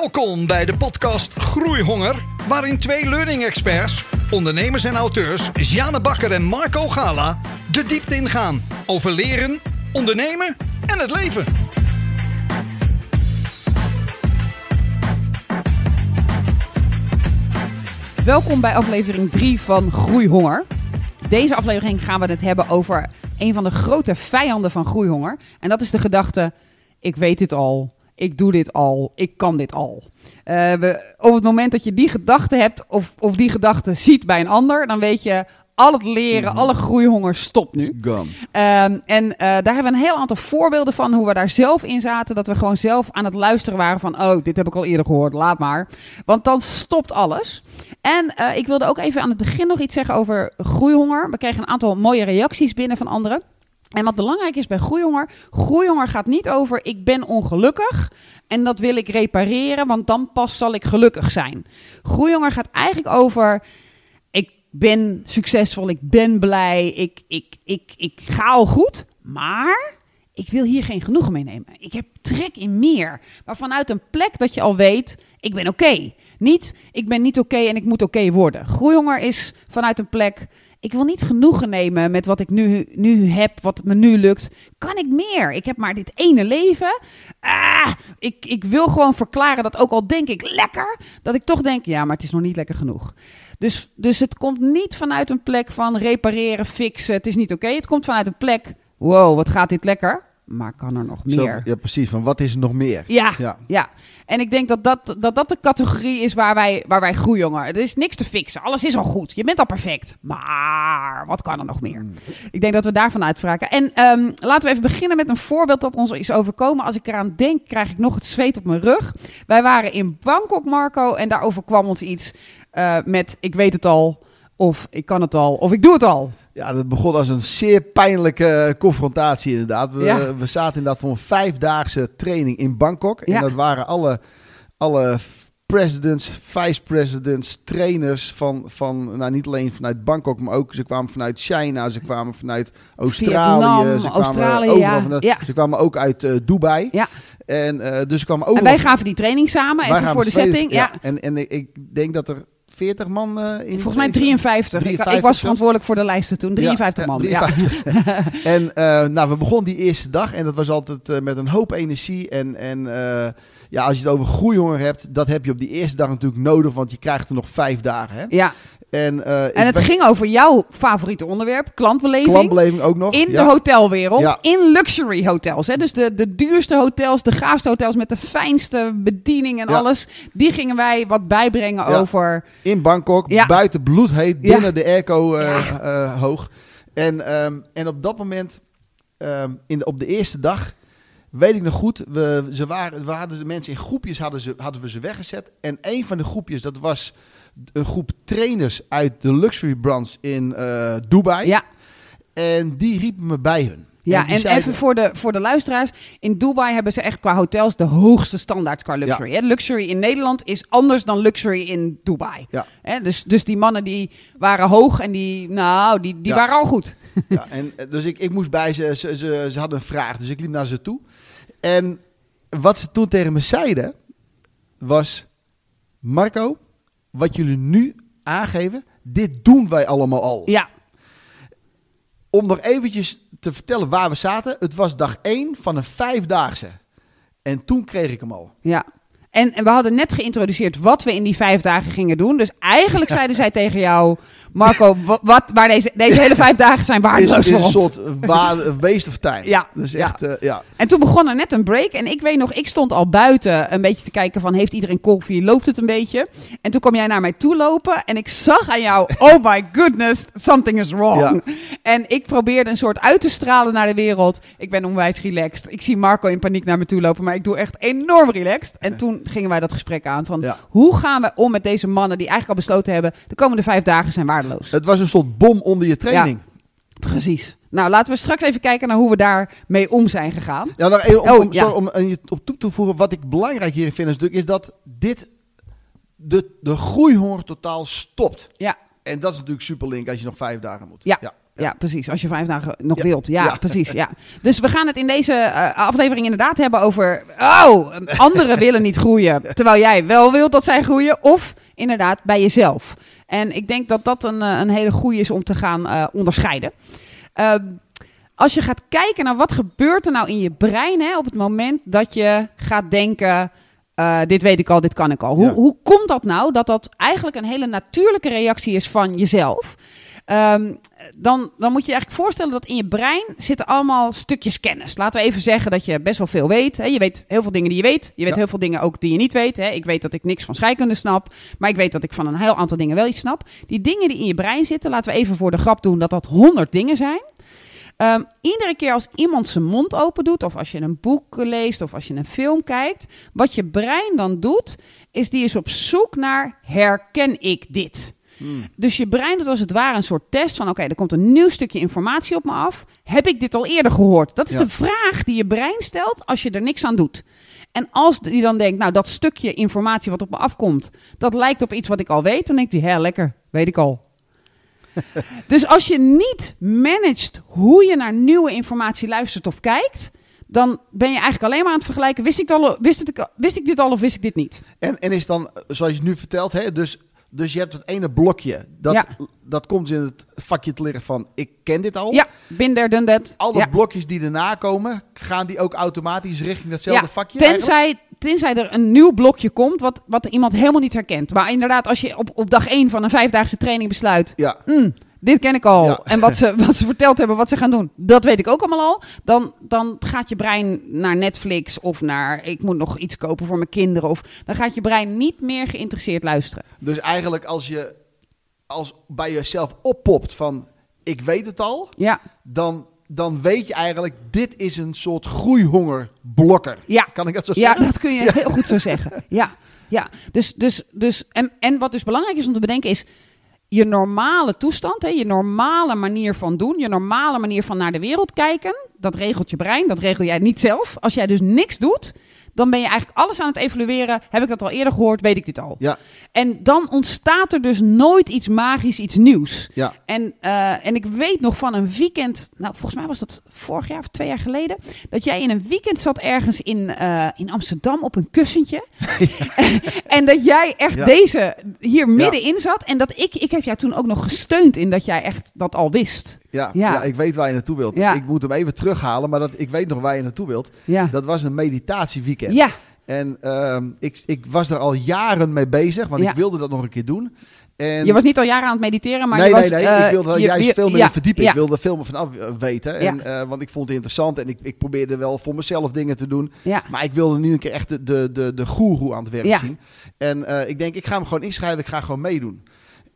Welkom bij de podcast Groeihonger, waarin twee learning experts, ondernemers en auteurs, Jane Bakker en Marco Gala, de diepte ingaan over leren, ondernemen en het leven. Welkom bij aflevering 3 van Groeihonger. Deze aflevering gaan we het hebben over een van de grote vijanden van groeihonger. En dat is de gedachte: ik weet dit al, ik doe dit al, ik kan dit al. Uh, we, op het moment dat je die gedachte hebt of, of die gedachte ziet bij een ander, dan weet je al het leren, alle groeihonger stopt nu. Um, en uh, daar hebben we een heel aantal voorbeelden van hoe we daar zelf in zaten. Dat we gewoon zelf aan het luisteren waren van, oh, dit heb ik al eerder gehoord, laat maar. Want dan stopt alles. En uh, ik wilde ook even aan het begin nog iets zeggen over groeihonger. We kregen een aantal mooie reacties binnen van anderen. En wat belangrijk is bij groeihonger, groeihonger gaat niet over ik ben ongelukkig en dat wil ik repareren, want dan pas zal ik gelukkig zijn. Groeihonger gaat eigenlijk over ik ben succesvol, ik ben blij, ik, ik, ik, ik ga al goed, maar ik wil hier geen genoegen mee nemen. Ik heb trek in meer, maar vanuit een plek dat je al weet, ik ben oké. Niet, ik ben niet oké en ik moet oké worden. Groeihonger is vanuit een plek, ik wil niet genoegen nemen met wat ik nu, nu heb, wat me nu lukt. Kan ik meer? Ik heb maar dit ene leven. Ah, ik, ik wil gewoon verklaren dat ook al denk ik lekker, dat ik toch denk, ja, maar het is nog niet lekker genoeg. Dus, dus het komt niet vanuit een plek van repareren, fixen, het is niet oké. Het komt vanuit een plek, wow, wat gaat dit lekker? Maar kan er nog meer? Ja, precies. Van wat is er nog meer? Ja, ja, ja. En ik denk dat dat, dat, dat de categorie is waar wij, waar wij groeien, jongen. Er is niks te fixen. Alles is al goed. Je bent al perfect. Maar wat kan er nog meer? Hmm. Ik denk dat we daarvan uitvragen. En um, laten we even beginnen met een voorbeeld dat ons is overkomen. Als ik eraan denk, krijg ik nog het zweet op mijn rug. Wij waren in Bangkok, Marco. En daarover kwam ons iets uh, met ik weet het al. Of ik kan het al. Of ik doe het al. Ja, dat begon als een zeer pijnlijke confrontatie inderdaad. We, Ja. we zaten inderdaad voor een vijfdaagse training in Bangkok. En Ja. dat waren alle, alle presidents, vice-presidents, trainers van, van, nou niet alleen vanuit Bangkok, maar ook ze kwamen vanuit China, ze kwamen vanuit Australië, Vietnam, ze kwamen Australië, overal ja. Ja. Ze kwamen ook uit eh, Dubai. Ja. En eh, dus kwamen overal En wij gaven die training samen, even voor de setting. Ja. En, en ik, ik denk dat er 40 man eh, in Volgens mij zaten. 53. Ik- Ik, 53 was verantwoordelijk voor de lijsten toen. 53 Ja, man. ja, Ja. 53. en eh, nou, we begonnen die eerste dag en dat was altijd eh, met een hoop energie. En, en ja, als je het over groeihonger hebt, dat heb je op die eerste dag natuurlijk nodig, want je krijgt er nog vijf dagen. Hè? ja. En, eh, En het ben- ging over jouw favoriete onderwerp, klantbeleving. klantbeleving ook nog. in ja. de hotelwereld, Ja. in luxury hotels. Hè? Dus de, de duurste hotels, de gaafste hotels met de fijnste bediening en Ja. alles. Die gingen wij wat bijbrengen Ja. over. In Bangkok, buiten bloedheet, binnen de airco eh, eh, hoog. En, ehm, en op dat moment, ehm, in de, op de eerste dag, weet ik nog goed, we, ze waren, we hadden de mensen in groepjes hadden, ze, hadden we ze weggezet. En een van de groepjes, dat was een groep trainers uit de luxury branche in eh, Dubai. Ja, En die riepen me bij hun. ja en zeiden- even voor de, voor de luisteraars. In Dubai hebben ze echt qua hotels de hoogste standaard qua luxury. Hè? Luxury in Nederland is anders dan luxury in Dubai. Ja. Hè? Dus, dus die mannen die waren hoog en die, nou, die, die Ja. waren al goed. Ja, en, eh, dus ik, ik moest bij ze, ze, ze, ze hadden een vraag, dus ik liep naar ze toe. En wat ze toen tegen me zeiden, was... Marco, wat jullie nu aangeven, dit doen wij allemaal al. Ja, Om nog eventjes te vertellen waar we zaten. Het was dag 1 van een vijfdaagse. En toen kreeg ik hem al. Ja. En, en we hadden net geïntroduceerd wat we in die vijf dagen gingen doen. Dus eigenlijk zeiden zij tegen jou, Marco, wa- wat, waar deze, deze hele vijf dagen zijn Is, waardeloos is voor een soort wa- waste of time. Ja, Dus ja. echt, eh, ja. En toen begon er net een break. En ik weet nog, ik stond al buiten een beetje te kijken van... heeft iedereen koffie, loopt het een beetje? En toen kwam jij naar mij toe lopen. En ik zag aan jou, oh my goodness, something is wrong. En ik probeerde een soort uit te stralen naar de wereld. Ik ben onwijs relaxed. Ik zie Marco in paniek naar me toe lopen. Maar ik doe echt enorm relaxed. En toen gingen wij dat gesprek aan van... Ja. hoe gaan we om met deze mannen die eigenlijk al besloten hebben... de komende vijf dagen zijn waardeloos. Het was een soort bom onder je training. Precies. Nou, laten we straks even kijken naar hoe we daarmee om zijn gegaan. Ja, nog even om, Oh, om, ja. sorry, om je op toe te voegen. Wat ik belangrijk hierin vind is, natuurlijk, is dat dit de, de groeihonger totaal stopt. Ja. En dat is natuurlijk super link als je nog vijf dagen moet. Ja. Ja. Precies. Als je vijf dagen nog wilt. Ja, precies. Ja. Dus we gaan het in deze eh, aflevering inderdaad hebben over... Oh, anderen willen niet groeien. Terwijl jij wel wilt dat zij groeien. Of inderdaad bij jezelf. En ik denk dat dat een, eh, een hele goede is om te gaan eh, onderscheiden. Ehm, als je gaat kijken naar wat gebeurt er nou in je brein hè, op het moment dat je gaat denken... dit weet ik al, dit kan ik al. Hoe, Ja. hoe komt dat nou dat dat eigenlijk een hele natuurlijke reactie is van jezelf? Ehm, dan, dan moet je je eigenlijk voorstellen dat in je brein zitten allemaal stukjes kennis. Laten we even zeggen dat je best wel veel weet. Hè. Je weet heel veel dingen die je weet. Je weet Ja. heel veel dingen ook die je niet weet. Hè. Ik weet dat ik niks van scheikunde snap. Maar ik weet dat ik van een heel aantal dingen wel iets snap. Die dingen die in je brein zitten, laten we even voor de grap doen dat dat 100 dingen zijn. Ehm, iedere keer als iemand zijn mond open doet, of als je een boek leest, of als je een film kijkt, wat je brein dan doet, is die is op zoek naar herken ik dit? Dus je brein doet als het ware een soort test van: oké, er komt een nieuw stukje informatie op me af. Heb ik dit al eerder gehoord? Dat is Ja. de vraag die je brein stelt als je er niks aan doet. En als die dan denkt, nou, dat stukje informatie wat op me afkomt, dat lijkt op iets wat ik al weet, dan denkt hij, hè, lekker, weet ik al. dus als je niet managt hoe je naar nieuwe informatie luistert of kijkt, dan ben je eigenlijk alleen maar aan het vergelijken. Wist ik, al, wist, het, wist ik dit al of wist ik dit niet? En, en is dan, zoals je het nu vertelt, hè, dus, dus je hebt het ene blokje. Dat, Ja. dat komt in het vakje te liggen van, ik ken dit al. Ja, bin there, done that. Al die ja. blokjes die erna komen, gaan die ook automatisch richting datzelfde Ja, vakje? eigenlijk? Tenzij, tenzij er een nieuw blokje komt wat, wat iemand helemaal niet herkent. Maar inderdaad, als je op, op dag één van een vijfdaagse training besluit... Ja, "Hmm, dit ken ik al. Ja. En wat ze, wat ze verteld hebben, wat ze gaan doen, dat weet ik ook allemaal al. Dan, dan gaat je brein naar Netflix of naar... ik moet nog iets kopen voor mijn kinderen. Of dan gaat je brein niet meer geïnteresseerd luisteren. dus eigenlijk als je als bij jezelf oppopt van, ik weet het al, Ja, dan, dan weet je eigenlijk, dit is een soort groeihongerblokker. ja. Kan ik dat zo Ja, zeggen? dat kun je heel goed zo zeggen. Ja, ja. Dus, dus, dus, en, en wat dus belangrijk is om te bedenken is... je normale toestand, hè, je normale manier van doen... je normale manier van naar de wereld kijken... dat regelt je brein, dat regel jij niet zelf. Als jij dus niks doet... dan ben je eigenlijk alles aan het evalueren. Heb ik dat al eerder gehoord? Weet ik dit al? Ja, En dan ontstaat er dus nooit iets magisch, iets nieuws. ja. En, eh, en ik weet nog van een weekend, nou volgens mij was dat vorig jaar of twee jaar geleden, dat jij in een weekend zat ergens in, eh, in Amsterdam op een kussentje. en dat jij echt Ja. deze hier middenin zat. En dat ik, ik heb jou toen ook nog gesteund in dat jij echt dat al wist. Ja, Ja. ja. ik weet waar je naartoe wilt. Ja. Ik moet hem even terughalen, maar dat, ik weet nog waar je naartoe wilt. Ja. Dat was een meditatieweekend. Ja, En ehm, ik, ik was er al jaren mee bezig, want ik wilde dat nog een keer doen. En je was niet al jaren aan het mediteren, maar nee, je was... nee, nee. eh, ik wilde je- juist je- veel meer ja, verdiepen. Ja, Ik wilde veel meer vanaf eh, weten. En, Ja. eh, want ik vond het interessant en ik, ik probeerde wel voor mezelf dingen te doen. ja, Maar ik wilde nu een keer echt de, de, de, de goeroe aan het werk Ja. zien. En ik denk, ik ga hem gewoon inschrijven. Ik ga gewoon meedoen.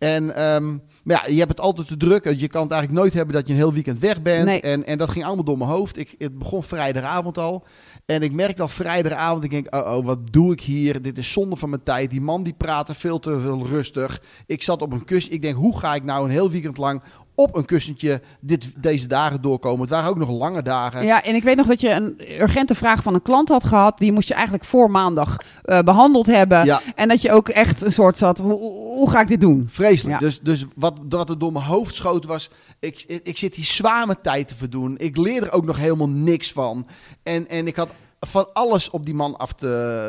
En ehm, maar ja, je hebt het altijd te druk. Je kan het eigenlijk nooit hebben dat je een heel weekend weg bent. Nee. En, en dat ging allemaal door mijn hoofd. Ik, het begon vrijdagavond al. En ik merkte al vrijdagavond, ik denk, oh, oh, wat doe ik hier? Dit is zonde van mijn tijd. Die man die praatte veel te veel rustig. Ik zat op een kussen. Ik denk, hoe ga ik nou een heel weekend lang op een kussentje dit, deze dagen doorkomen? Het waren ook nog lange dagen. Ja, en ik weet nog dat je een urgente vraag van een klant had gehad. Die moest je eigenlijk voor maandag eh, behandeld hebben. Ja. En dat je ook echt een soort zat, hoe, hoe ga ik dit doen? Vreselijk. Ja. Dus, dus wat, wat er door mijn hoofd schoot was... Ik, ik, ik zit die zwame tijd te verdoen. Ik leer er ook nog helemaal niks van. En, en ik had van alles op die man af te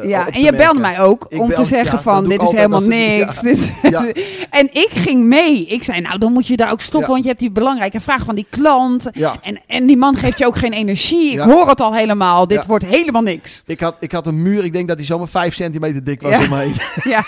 Ja, en je belde merken. mij ook Ik om te zeggen ja, van, dit is helemaal niks. ja. Dit- Ja. en ik ging mee. Ik zei, nou, dan moet je daar ook stoppen, want je hebt die belangrijke vraag van die klant. En, en die man geeft je ook geen energie. Ik hoor het al helemaal. Dit wordt helemaal niks. Ik had, ik had een muur, ik denk dat die zomaar vijf centimeter dik was Ja. om me heen. Ja.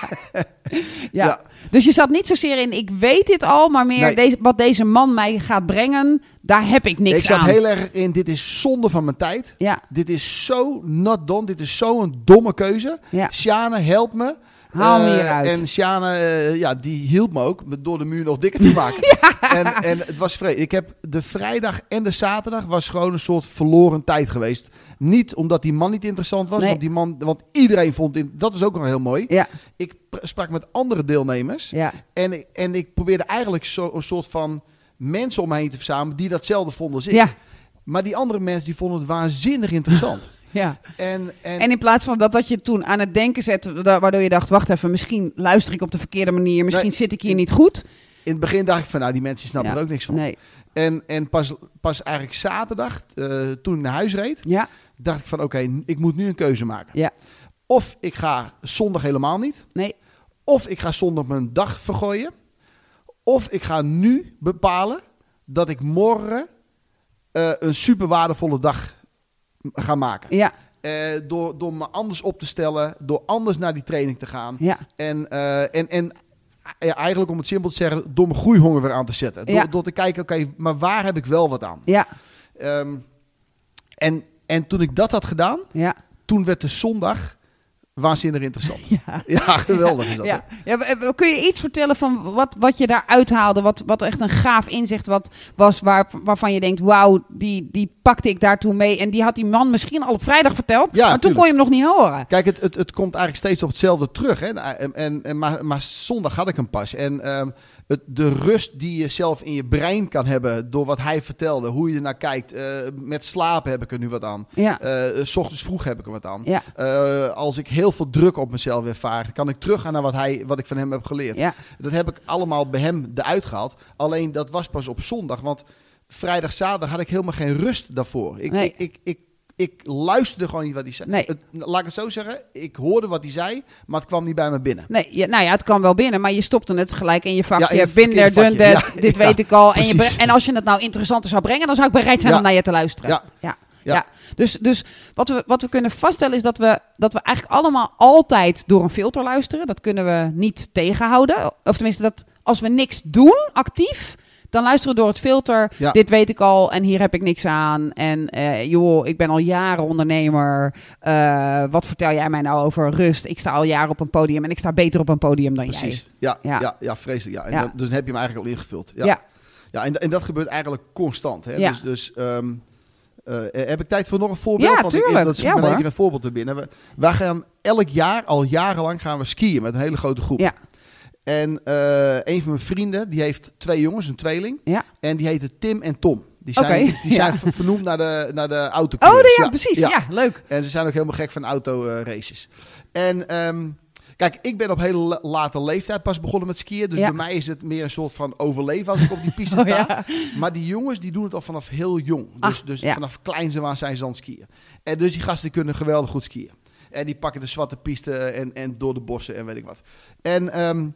ja. Dus je zat niet zozeer in, ik weet dit al, maar meer Nee. deze, wat deze man mij gaat brengen, daar heb ik niks ik zat aan. heel erg in, dit is zonde van mijn tijd. Ja, Dit is zo not done. Dit is zo'n domme keuze. ja. Sjane, help me. Haal me Eh, hieruit. En Sjane, eh, ja, die hielp me ook door de muur nog dikker te maken. en, en het was vreemd. Ik heb de vrijdag en de zaterdag was gewoon een soort verloren tijd geweest. Niet omdat die man niet interessant was, Nee. want die man, want iedereen vond in, dat is ook nog heel mooi. Ja, Ik pr- sprak met andere deelnemers ja. en, ik- en ik probeerde eigenlijk zo, een soort van mensen om me heen te verzamelen die datzelfde vonden als ik. Ja, Maar die andere mensen die vonden het waanzinnig interessant. ja. en, en, En in plaats van dat, dat je toen aan het denken zette, wa- waardoor je dacht, wacht even, misschien luister ik op de verkeerde manier, misschien Nee, zit ik hier in- niet goed. in het begin dacht ik van, nou, die mensen snappen Ja. er ook niks van. Nee. En, en pas, pas eigenlijk zaterdag, eh, toen ik naar huis reed, Ja, dacht ik van oké, ik moet nu een keuze maken. ja. Of ik ga zondag helemaal niet. Nee, Of ik ga zondag mijn dag vergooien. Of ik ga nu bepalen dat ik morgen eh, een super waardevolle dag ga maken. ja, Eh, door, door me anders op te stellen, door anders naar die training te gaan. ja. En, eh, en, en ja, eigenlijk om het simpel te zeggen, door mijn groeihonger weer aan te zetten. Door, Ja. door te kijken, oké, maar waar heb ik wel wat aan? Ja, Ehm, en, en toen ik dat had gedaan, ja, toen werd de zondag waanzinnig interessant. ja. Ja, geweldig is dat. Ja. Ja, kun je iets vertellen van wat, wat je daar uithaalde? Wat, wat echt een gaaf inzicht wat, was waar, waarvan je denkt... wauw, die, die pakte ik daartoe mee. En die had die man misschien al op vrijdag verteld. Ja, maar toen kon je hem nog niet horen. Kijk, het, het, het komt eigenlijk steeds op hetzelfde terug. Hè? En, en, en, maar, maar zondag had ik hem pas. En ehm, het, de rust die je zelf in je brein kan hebben door wat hij vertelde, hoe je ernaar kijkt. eh, met slapen heb ik er nu wat aan. Ja, Eh, s ochtends vroeg heb ik er wat aan. ja, Eh, als ik heel veel druk op mezelf ervaar, kan ik teruggaan naar wat, hij, wat ik van hem heb geleerd. ja, Dat heb ik allemaal bij hem eruit gehaald. Alleen dat was pas op zondag. Want vrijdag, zaterdag had ik helemaal geen rust daarvoor. Ik, Nee. ik, ik, ik, ik luisterde gewoon niet wat hij zei. Nee. Het, laat ik het zo zeggen. Ik hoorde wat hij zei, maar het kwam niet bij me binnen. Nee, ja, nou ja, het kan wel binnen, maar je stopte het gelijk in je vakje. Ja, vakje. that, Ja, dit ja, weet ik al. En, je en als je het nou interessanter zou brengen, dan zou ik bereid zijn om naar je te luisteren. Ja. ja. Ja. Ja. Dus, dus wat, we, wat we kunnen vaststellen is dat we, dat we eigenlijk allemaal altijd door een filter luisteren. Dat kunnen we niet tegenhouden. Of tenminste, dat als we niks doen actief, dan luisteren we door het filter. Ja. Dit weet ik al en hier heb ik niks aan. En eh, joh, ik ben al jaren ondernemer. Eh, wat vertel jij mij nou over rust? Ik sta al jaren op een podium en ik sta beter op een podium dan jij. Precies. Ja, Ja. ja. Ja, vreselijk. Ja. En Ja. dan- dus dan heb je hem eigenlijk al ingevuld. Ja. Ja. En, en dat gebeurt eigenlijk constant. Hè? Ja. Dus, dus ehm, eh, heb ik tijd voor nog een voorbeeld? Ja, Want ik- dat is Ja, me één keer een voorbeeld te binnen. We, wij gaan elk jaar, al jarenlang, gaan we skiën met een hele grote groep. Ja. En eh, een van mijn vrienden, die heeft twee jongens, een tweeling. Ja. En die heten Tim en Tom. Die zijn, die zijn ja. vernoemd naar de, naar de auto. Oh, nee, ja, precies. Ja. leuk. En ze zijn ook helemaal gek van autoraces. en ehm, kijk, ik ben op hele la- late leeftijd pas begonnen met skiën. Dus bij mij is het meer een soort van overleven als ik op die piste Oh, sta. Maar die jongens die doen het al vanaf heel jong. Dus, Ah, dus vanaf aan zijn ze aan het skiën. En dus die gasten kunnen geweldig goed skiën. En die pakken de zwarte piste en, en door de bossen en weet ik wat. En ehm,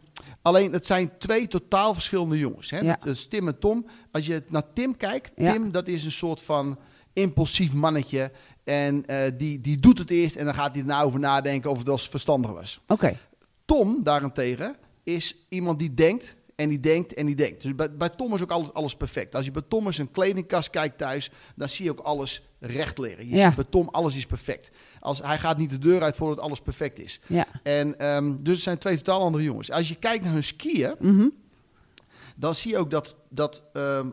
alleen, het zijn twee totaal verschillende jongens. Hè? Ja. Dat is Tim en Tom. Als je naar Tim kijkt, Ja. Tim dat is een soort van impulsief mannetje. En eh, die, die doet het eerst en dan gaat hij er nou over nadenken of het wel verstandig was. Oké. Tom daarentegen is iemand die denkt en die denkt en die denkt. Dus bij, bij Tom is ook alles, alles perfect. Als je bij Tom een kledingkast kijkt thuis, dan zie je ook alles recht liggen. Je Ja. ziet bij Tom alles is perfect. Als, hij gaat niet de deur uit voordat alles perfect is. Ja. En, ehm, dus het zijn twee totaal andere jongens. Als je kijkt naar hun skiën, Mhm. dan zie je ook dat, dat ehm,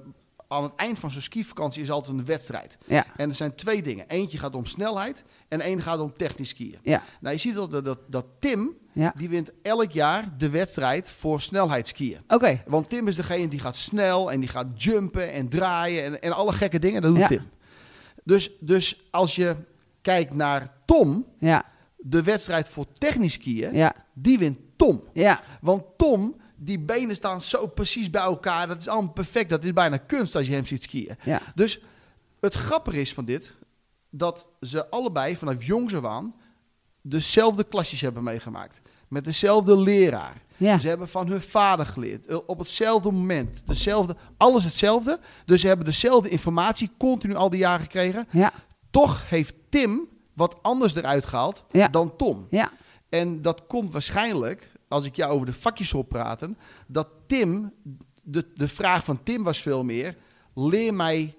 aan het eind van zo'n skivakantie is altijd een wedstrijd. Ja. En er zijn twee dingen. Eentje gaat om snelheid en één gaat om technisch skiën. Ja. Nou, je ziet dat, dat, dat, Tim, Ja. die wint elk jaar de wedstrijd voor snelheidsskiën. Oké. Want Tim is degene die gaat snel en die gaat jumpen en draaien en, en alle gekke dingen. Dat doet Ja. Tim. Dus, dus als je kijkt naar Tom, Ja. de wedstrijd voor technisch skiën, die wint Tom. Ja. Want Tom, die benen staan zo precies bij elkaar. Dat is allemaal perfect. Dat is bijna kunst als je hem ziet skiën. Ja. Dus het grappige is van dit, dat ze allebei vanaf jongs af aan dezelfde klasjes hebben meegemaakt. Met dezelfde leraar. Ja. Ze hebben van hun vader geleerd. eh, Op hetzelfde moment. Dezelfde, alles hetzelfde. Dus ze hebben dezelfde informatie continu al die jaren gekregen. Ja. Toch heeft Tim wat anders eruit gehaald Ja. dan Tom. Ja. En dat komt waarschijnlijk, als ik jou over de vakjes hoor praten, dat Tim, de, de vraag van Tim was veel meer, leer mij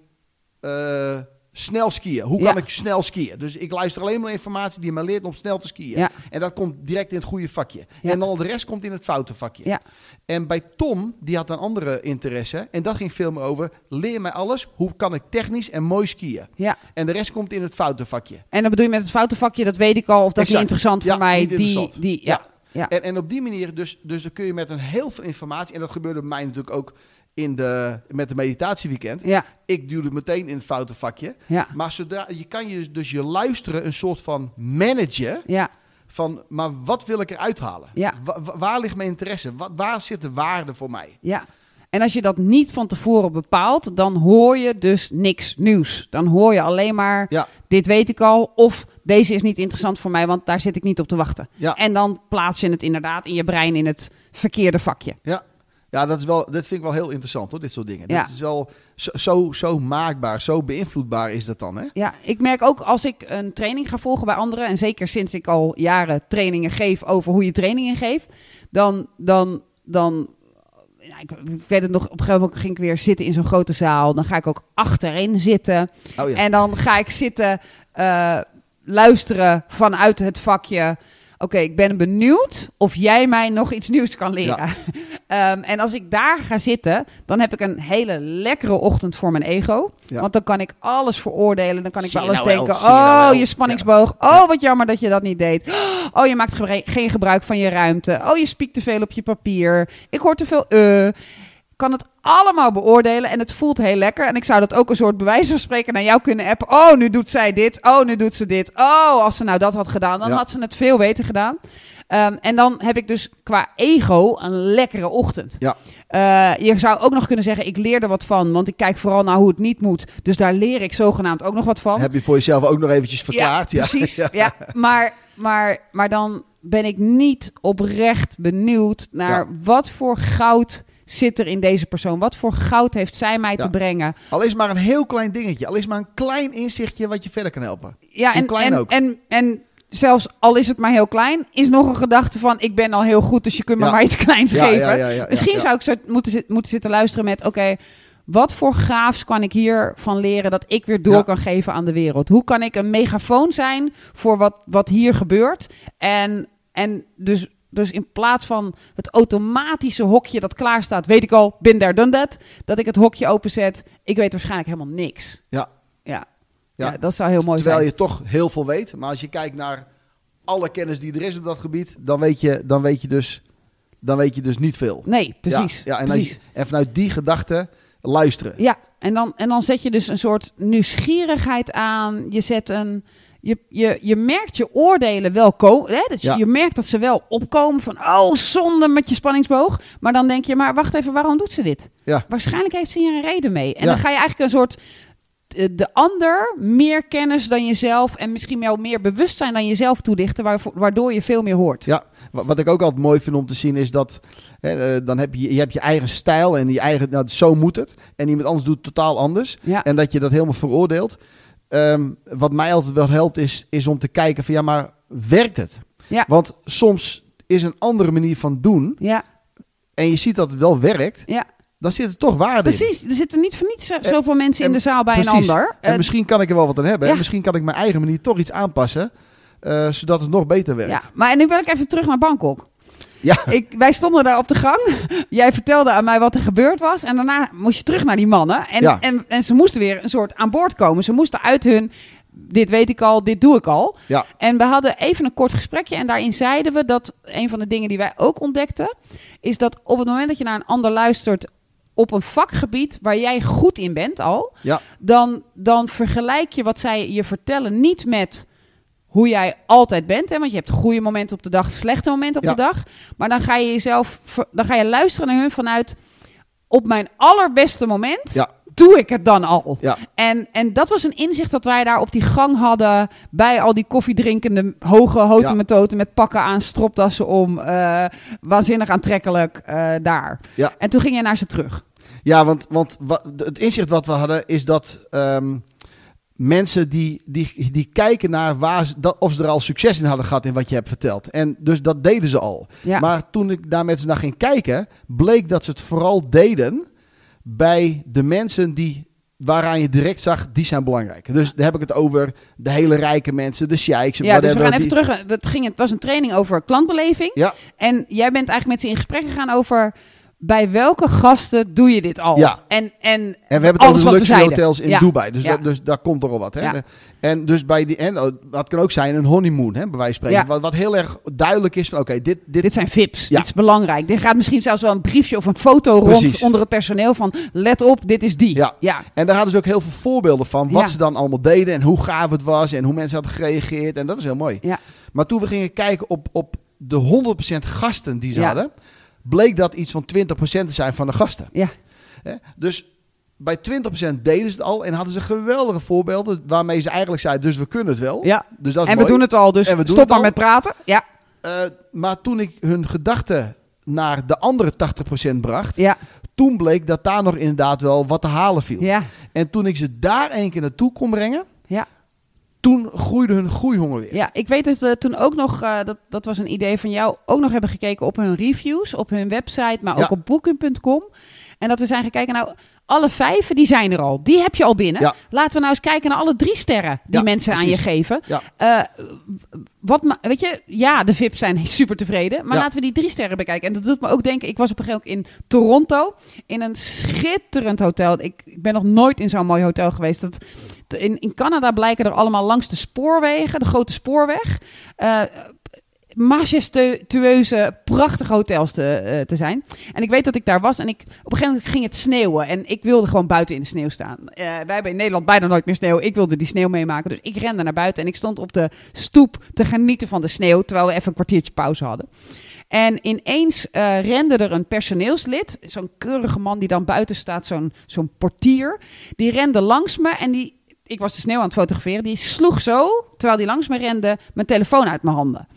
eh, snel skiën. Hoe kan Ja. ik snel skiën? Dus ik luister alleen maar informatie die me leert om snel te skiën. Ja. En dat komt direct in het goede vakje. Ja. En dan de rest komt in het foute vakje. En bij Tom, die had een andere interesse. En dat ging veel meer over, leer mij alles. Hoe kan ik technisch en mooi skiën? Ja. En de rest komt in het foute vakje. En dan bedoel je met het foute vakje, dat weet ik al, of dat is niet interessant voor mij. die, die, ja. Ja. En, en op die manier, dus, dus dan kun je met een heel veel informatie, en dat gebeurde bij mij natuurlijk ook in de, met de meditatieweekend. Ja. Ik duwde meteen in het foute vakje. Ja. Maar zodra, je kan je dus je luisteren een soort van managen Ja. van, maar wat wil ik eruit halen? Ja. Wa- wa- waar ligt mijn interesse? Wa- waar zit de waarde voor mij? Ja. En als je dat niet van tevoren bepaalt, dan hoor je dus niks nieuws. Dan hoor je alleen maar, Ja. dit weet ik al, of deze is niet interessant voor mij, want daar zit ik niet op te wachten. Ja. En dan plaats je het inderdaad in je brein in het verkeerde vakje. Ja, ja dat, is wel, dat vind ik wel heel interessant hoor, dit soort dingen. Ja. Dat is wel zo, zo, zo maakbaar, zo beïnvloedbaar is dat dan, hè? Ja, ik merk ook als ik een training ga volgen bij anderen, en zeker sinds ik al jaren trainingen geef over hoe je trainingen geeft, dan, dan, dan ja, ik, weet het nog, op een gegeven moment ging ik weer zitten in zo'n grote zaal. Dan ga ik ook achterin zitten. Oh ja. En dan ga ik zitten eh, luisteren vanuit het vakje. Oké, ik ben benieuwd of jij mij nog iets nieuws kan leren. Ehm, en als ik daar ga zitten, dan heb ik een hele lekkere ochtend voor mijn ego. Ja. Want dan kan ik alles veroordelen. Dan kan ik alles nou denken. nou oh, je spanningsboog. Oh, wat jammer dat je dat niet deed. Oh, je maakt geen gebruik van je ruimte. Oh, je spiekt te veel op je papier. Ik hoor te veel eh. Kan het allemaal beoordelen en het voelt heel lekker. En ik zou dat ook een soort bewijs van spreken naar jou kunnen appen. Oh, nu doet zij dit. Oh, nu doet ze dit. Oh, als ze nou dat had gedaan, dan Ja. had ze het veel beter gedaan. Ehm, en dan heb ik dus qua ego een lekkere ochtend. Ja. Eh, je zou ook nog kunnen zeggen, ik leer er wat van, want ik kijk vooral naar hoe het niet moet. Dus daar leer ik zogenaamd ook nog wat van. Heb je voor jezelf ook nog eventjes verklaard? Ja, precies. Ja. Maar, maar, maar dan ben ik niet oprecht benieuwd naar wat voor goud zit er in deze persoon. Wat voor goud heeft zij mij Ja. te brengen? Al is maar een heel klein dingetje. Al is maar een klein inzichtje wat je verder kan helpen. Ja, en, klein en, ook. En, en zelfs al is het maar heel klein, is nog een gedachte van ik ben al heel goed, dus je kunt me Ja. maar iets kleins Ja, geven. ja, Misschien zou ik zo moeten, moeten zitten luisteren met oké, wat voor gaafs kan ik hiervan leren dat ik weer door kan geven aan de wereld? Hoe kan ik een megafoon zijn voor wat, wat hier gebeurt? En, en dus, dus in plaats van het automatische hokje dat klaar staat, weet ik al, bin there, done that, dat ik het hokje openzet. Ik weet waarschijnlijk helemaal niks. Ja. Ja, Ja. ja. dat zou heel mooi Terwijl zijn. je toch heel veel weet. Maar als je kijkt naar alle kennis die er is op dat gebied, dan weet je, dan weet je, dus, dan weet je dus niet veel. Nee, precies. Ja, ja, en, als precies. je, en vanuit die gedachte luisteren. Ja, en dan, en dan zet je dus een soort nieuwsgierigheid aan. Je zet een. Je, je, je merkt je oordelen wel komen. Dus Ja. je merkt dat ze wel opkomen van. Oh, zonde met je spanningsboog. Maar dan denk je, maar wacht even, waarom doet ze dit? Ja. Waarschijnlijk heeft ze hier een reden mee. En Ja. dan ga je eigenlijk een soort. eh, De ander meer kennis dan jezelf en misschien wel meer bewustzijn dan jezelf toedichten, waarvo- waardoor je veel meer hoort. Ja, wa- wat ik ook altijd mooi vind om te zien is dat hè, eh, dan heb je, je hebt je eigen stijl en je eigen, nou, zo moet het. En iemand anders doet het totaal anders. Ja. En dat je dat helemaal veroordeelt. Ehm, wat mij altijd wel helpt is, is om te kijken van ja, maar werkt het? Ja. Want soms is een andere manier van doen ja, en je ziet dat het wel werkt, ja, dan zit er toch waarde in. precies. Er zitten niet voor niets zo- zoveel mensen in en- de zaal bij Precies. een ander. En Eh, misschien kan ik er wel wat aan hebben. Ja. En misschien kan ik mijn eigen manier toch iets aanpassen, eh, zodat het nog beter werkt. Ja, maar nu wil ik even terug naar Bangkok. Ja. Ik, wij stonden daar op de gang. Jij vertelde aan mij wat er gebeurd was. En daarna moest je terug naar die mannen. En, Ja. en, en ze moesten weer een soort aan boord komen. Ze moesten uit hun, dit weet ik al, dit doe ik al. Ja. En we hadden even een kort gesprekje. En daarin zeiden we dat een van de dingen die wij ook ontdekten... is dat op het moment dat je naar een ander luistert... op een vakgebied waar jij goed in bent al... Ja. dan, dan vergelijk je wat zij je vertellen niet met hoe jij altijd bent. Hè? Want je hebt goede momenten op de dag, slechte momenten op Ja. de dag. Maar dan ga je jezelf, dan ga je luisteren naar hun vanuit op mijn allerbeste moment. Ja. Doe ik het dan al? Ja. En, en dat was een inzicht dat wij daar op die gang hadden. Bij al die koffiedrinkende hoge hotemetoten met pakken aan, stropdassen om. eh, waanzinnig aantrekkelijk eh, daar. Ja. En toen ging je naar ze terug. Ja, want, want wat, het inzicht wat we hadden is dat ehm, mensen die, die, die kijken naar waar ze, dat, of ze er al succes in hadden gehad in wat je hebt verteld. En dus dat deden ze al. Ja. Maar toen ik daar met ze naar ging kijken, bleek dat ze het vooral deden bij de mensen die waaraan je direct zag, die zijn belangrijk. Dus daar heb ik het over de hele rijke mensen, de sheiks. Ja, dus we gaan even terug. Het, ging, het was een training over klantbeleving. Ja, En jij bent eigenlijk met ze in gesprek gegaan over bij welke gasten doe je dit al? Ja. En, en, En we hebben het over zeiden. hotels in Ja. Dubai. Dus, Ja. dat, dus daar komt er al wat. Hè? Ja. En dus bij die, en oh, dat kan ook zijn een honeymoon, hè, bij wijze van spreken. Ja. Wat, wat heel erg duidelijk is van, oké, dit, dit, Dit zijn VIPs. Ja. Dit is belangrijk. Er gaat misschien zelfs wel een briefje of een foto rond onder het personeel van let op, dit is die. Ja. ja. En daar hadden ze ook heel veel voorbeelden van. Wat ze dan allemaal deden en hoe gaaf het was. En hoe mensen hadden gereageerd. En dat was heel mooi. Ja. Maar toen we gingen kijken op, op de 100% gasten die ze Ja. hadden. Bleek dat iets van 20% te zijn van de gasten. Ja. Hè? Dus bij 20% deden ze het al en hadden ze geweldige voorbeelden waarmee ze eigenlijk zeiden, dus we kunnen het wel. Ja. Dus dat is En we doen het al, dus stop maar met praten. Ja, Eh, maar toen ik hun gedachten naar de andere 80% bracht, ja, toen bleek dat daar nog inderdaad wel wat te halen viel. ja, En toen ik ze daar één keer naartoe kon brengen. Toen groeide hun groeihonger weer. Ja, ik weet dat we toen ook nog, eh, dat, dat was een idee van jou, ook nog hebben gekeken op hun reviews, op hun website, maar ook Ja. op booking.com. En dat we zijn gaan kijken, nou, alle vijf, die zijn er al. Die heb je al binnen. Ja. Laten we nou eens kijken naar alle drie sterren die Ja, mensen aan je geven. Ja. Eh, wat, weet je, ja, de VIP's zijn super tevreden. Maar laten we die drie sterren bekijken. En dat doet me ook denken, ik was op een gegeven moment in Toronto. In een schitterend hotel. Ik, ik ben nog nooit in zo'n mooi hotel geweest. Dat, in, in Canada blijken er allemaal langs de spoorwegen, de grote spoorweg... eh, majestueuze, prachtige hotels te, eh, te zijn. En ik weet dat ik daar was en ik, op een gegeven moment ging het sneeuwen. En ik wilde gewoon buiten in de sneeuw staan. Eh, wij hebben in Nederland bijna nooit meer sneeuw. Ik wilde die sneeuw meemaken. Dus ik rende naar buiten en ik stond op de stoep te genieten van de sneeuw. Terwijl we even een kwartiertje pauze hadden. En ineens rende er een personeelslid, zo'n keurige man die dan buiten staat, zo'n zo'n portier. Die rende langs me en die, ik was de sneeuw aan het fotograferen, die sloeg zo, terwijl die langs me rende, mijn telefoon uit mijn handen.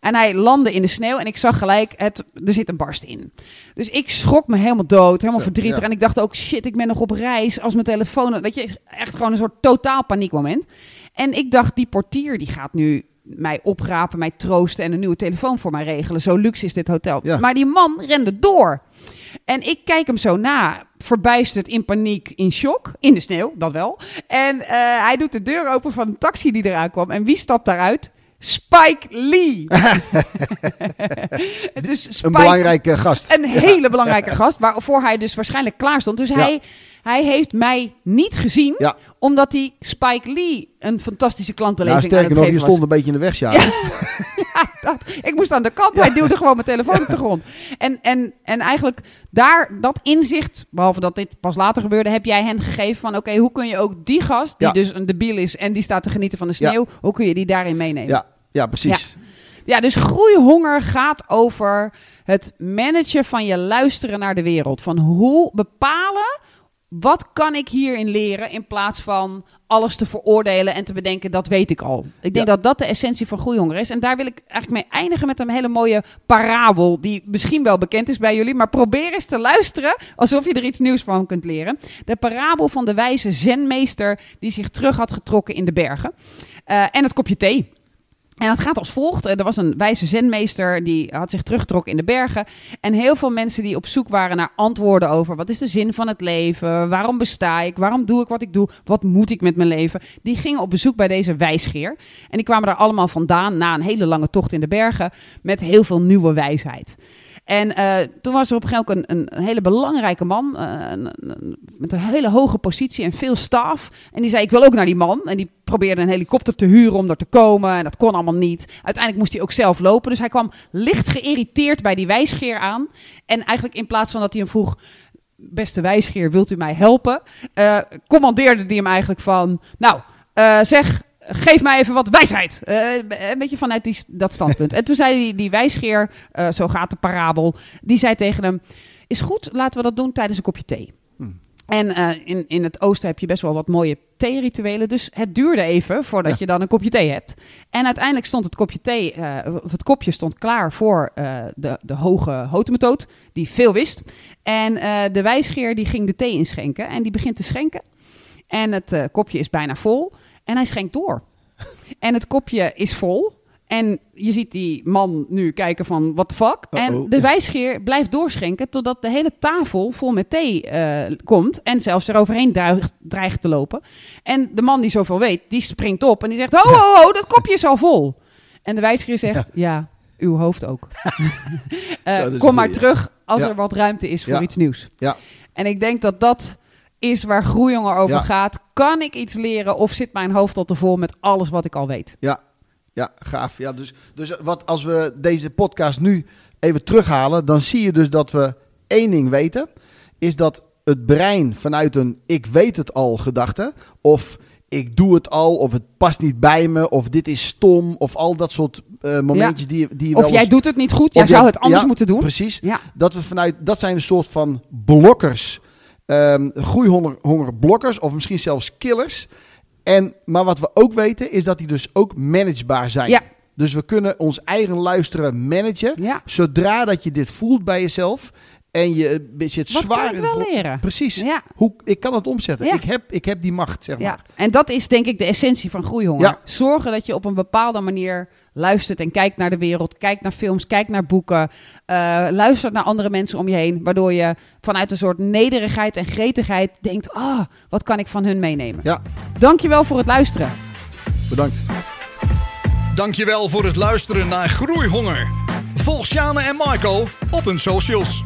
En hij landde in de sneeuw en ik zag gelijk, het, er zit een barst in. Dus ik schrok me helemaal dood, helemaal Zo, verdrietig. ja. En ik dacht ook, shit, ik ben nog op reis als mijn telefoon... Weet je, echt gewoon een soort totaal paniekmoment. En ik dacht, die portier die gaat nu mij oprapen, mij troosten en een nieuwe telefoon voor mij regelen. Zo luxe is dit hotel. Ja. Maar die man rende door. En ik kijk hem zo na, verbijsterd, in paniek, in shock. In de sneeuw, dat wel. En eh, hij doet de deur open van een taxi die eraan kwam. En wie stapt daaruit? Spike Lee. dus Spike, Een belangrijke gast. een hele belangrijke gast, waarvoor hij dus waarschijnlijk klaar stond. Dus Ja. hij, hij heeft mij niet gezien, Ja. omdat hij Spike Lee een fantastische Nou, klantbeleving sterker aan nog, je stond een beetje in de weg, ja. Ja, dat, ik moest aan de kant, hij duwde gewoon mijn telefoon op de grond. En, en, en eigenlijk daar, dat inzicht, behalve dat dit pas later gebeurde, heb jij hen gegeven van, oké, hoe kun je ook die gast, die dus een debiel is en die staat te genieten van de sneeuw, hoe kun je die daarin meenemen? Ja, ja precies. Ja, dus groeihonger gaat over het managen van je luisteren naar de wereld. Van hoe bepalen, wat kan ik hierin leren in plaats van alles te veroordelen en te bedenken, dat weet ik al. Ik denk Ja. dat dat de essentie van groeihonger is. En daar wil ik eigenlijk mee eindigen met een hele mooie parabel, die misschien wel bekend is bij jullie, maar probeer eens te luisteren alsof je er iets nieuws van kunt leren. De parabel van de wijze zenmeester die zich terug had getrokken in de bergen. Eh, en het kopje thee. En het gaat als volgt. Eh, Er was een wijze zenmeester die had zich teruggetrokken in de bergen. En heel veel mensen die op zoek waren naar antwoorden over wat is de zin van het leven? Waarom besta ik? Waarom doe ik wat ik doe? Wat moet ik met mijn leven? Die gingen op bezoek bij deze wijsgeer. En die kwamen daar allemaal vandaan na een hele lange tocht in de bergen met heel veel nieuwe wijsheid. En eh, toen was er op een gegeven moment een, een hele belangrijke man eh, met een hele hoge positie en veel staf. En die zei, ik wil ook naar die man. En die probeerde een helikopter te huren om er te komen. En dat kon allemaal niet. Uiteindelijk moest hij ook zelf lopen. Dus hij kwam licht geïrriteerd bij die wijsgeer aan. En eigenlijk in plaats van dat hij hem vroeg... Beste wijsgeer, wilt u mij helpen? Eh, commandeerde hij hem eigenlijk van... Nou, zeg, geef mij even wat wijsheid. Eh, een beetje vanuit die, dat standpunt. En toen zei die, die wijsgeer, eh, zo gaat de parabel... Die zei tegen hem... Is goed, laten we dat doen tijdens een kopje thee. Hmm. En eh, in, in het oosten heb je best wel wat mooie theerituelen. Dus het duurde even voordat Ja. je dan een kopje thee hebt. En uiteindelijk stond het kopje thee, het kopje stond klaar voor de, de hoge hotemetoot, die veel wist. En de wijsgeer die ging de thee inschenken en die begint te schenken. En het kopje is bijna vol en hij schenkt door. En het kopje is vol. En je ziet die man nu kijken van, what the fuck? En de wijsgeer blijft doorschenken totdat de hele tafel vol met thee eh, komt. En zelfs eroverheen dreigt, dreigt te lopen. En de man die zoveel weet, die springt op en die zegt, ho, ho, ho, dat kopje is al vol. En de wijsgeer zegt, ja, uw hoofd ook. Eh, kom maar terug als Ja. er wat ruimte is voor iets nieuws. Ja. En ik denk dat dat is waar groeijonger over Ja. gaat. Kan ik iets leren of zit mijn hoofd al te vol met alles wat ik al weet? Ja, ja gaaf. Ja, dus, dus wat als we deze podcast nu even terughalen, dan zie je dus dat we één ding weten. Is dat het brein vanuit een ik weet het al gedachte, of ik doe het al, of het past niet bij me, of dit is stom, of al dat soort eh, momentjes die, die je Of wel jij doet het niet goed, jij zou het anders ja, moeten doen. Precies. Ja, Dat we vanuit, dat zijn een soort van blokkers. Ehm groeihonger honger blokkers of misschien zelfs killers. En, maar wat we ook weten is dat die dus ook managebaar zijn. Ja. Dus we kunnen ons eigen luisteren managen. ja. Zodra dat je dit voelt bij jezelf en je zit Wat zwaar in wel leren? Precies. Ja. Hoe, ik kan het omzetten. Ja. Ik, heb, ik heb die macht, zeg Ja, maar. en dat is denk ik de essentie van groeihonger. Zorgen dat je op een bepaalde manier luistert en kijkt naar de wereld, kijkt naar films, kijkt naar boeken, eh, luistert naar andere mensen om je heen, waardoor je vanuit een soort nederigheid en gretigheid denkt, ah, wat kan ik van hun meenemen? Ja. Dankjewel voor het luisteren. Bedankt. Dankjewel voor het luisteren naar Groeihonger. Volg Sjane en Marco op hun socials.